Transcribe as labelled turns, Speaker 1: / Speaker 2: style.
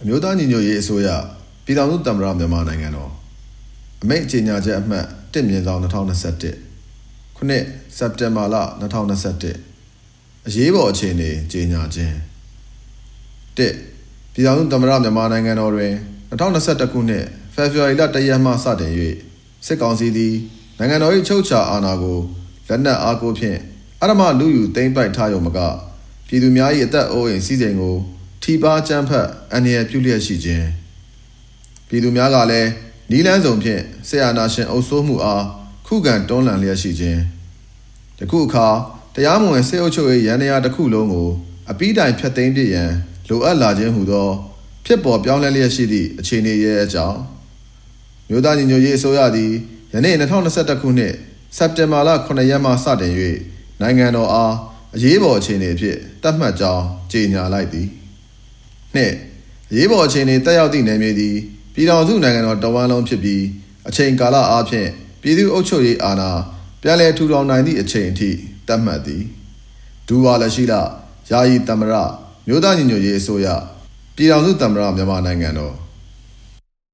Speaker 1: အမျိုးသားညီညွတ်ရေးအစိုးရပြည်ထောင်စုသမ္မတမြန်မာနိုင်ငံတော်အမိန့်ကြေညာချက်အမှတ်1မြင်းဆောင်2021ခုနှစ်စက်တင်ဘာလ2021အရေးပေါ်အခြေအနေကြေညာခြင်း1ပြည်ထောင်စုသမ္မတမြန်မာနိုင်ငံတော်တွင်2021ခုနှစ်ဖေဖော်ဝါရီလ1ရက်မှစတင်၍စစ်ကောင်စီသည်နိုင်ငံတော်၏ချုပ်ချာအာဏာကိုလက်နက်အားကိုဖြင့်အရမလူယူသိမ်းပိုက်ထားရုံမကပြည်သူများ၏အသက်အိုးအိမ်စီးစိမ်ကို ထိပါကြမ်းဖက်အန္တရာယ်ပြုလျက်ရှိခြင်းပြည်သူများကလည်းနီးလန်းစုံဖြင့်ဆရာနာရှင်အုပ်စိုးမှုအားခုခံတွန်းလှန်လျက်ရှိခြင်းယခုအခါတရားမဝင်စေအုပ်ချုပ်ရေးရန်ရာတစ်ခုလုံးကိုအပိတိုင်ဖျက်သိမ်းပြရန်လိုအပ်လာခြင်းဟူသောဖြစ်ပေါ်ပြောင်းလဲလျက်ရှိသည့်အခြေအနေရဲ့အကြောင်းမြို့သားညီညွတ်ရေးအစိုးရသည်ယနေ့2021ခုနှစ်စက်တင်ဘာလ9ရက်မှစတင်၍နိုင်ငံတော်အားအရေးပေါ်အခြေအနေအဖြစ်သတ်မှတ်ကြောင်းကြေညာလိုက်သည် နှစ်အရေးပေါ်အခြေအနေတက်ရောက်သည့်နယ်မြေသည်ပြည်ထောင်စုနိုင်ငံတော်တဝမ်းလုံးဖြစ်ပြီးအချိန်ကာလအားဖြင့်ပြည်သူ့အုပ်ချုပ်ရေးအာဏာပြန်လည်ထူထောင်နိုင်သည့်အချိန်အထိသတ်မှတ်သည်ဒူဝါလရှိလယာယီသမ္မတမြို့သားညီညွတ်ရေးအစိုးရပြည်ထောင်စုသမ္မတမြန်မာနိုင်ငံတော်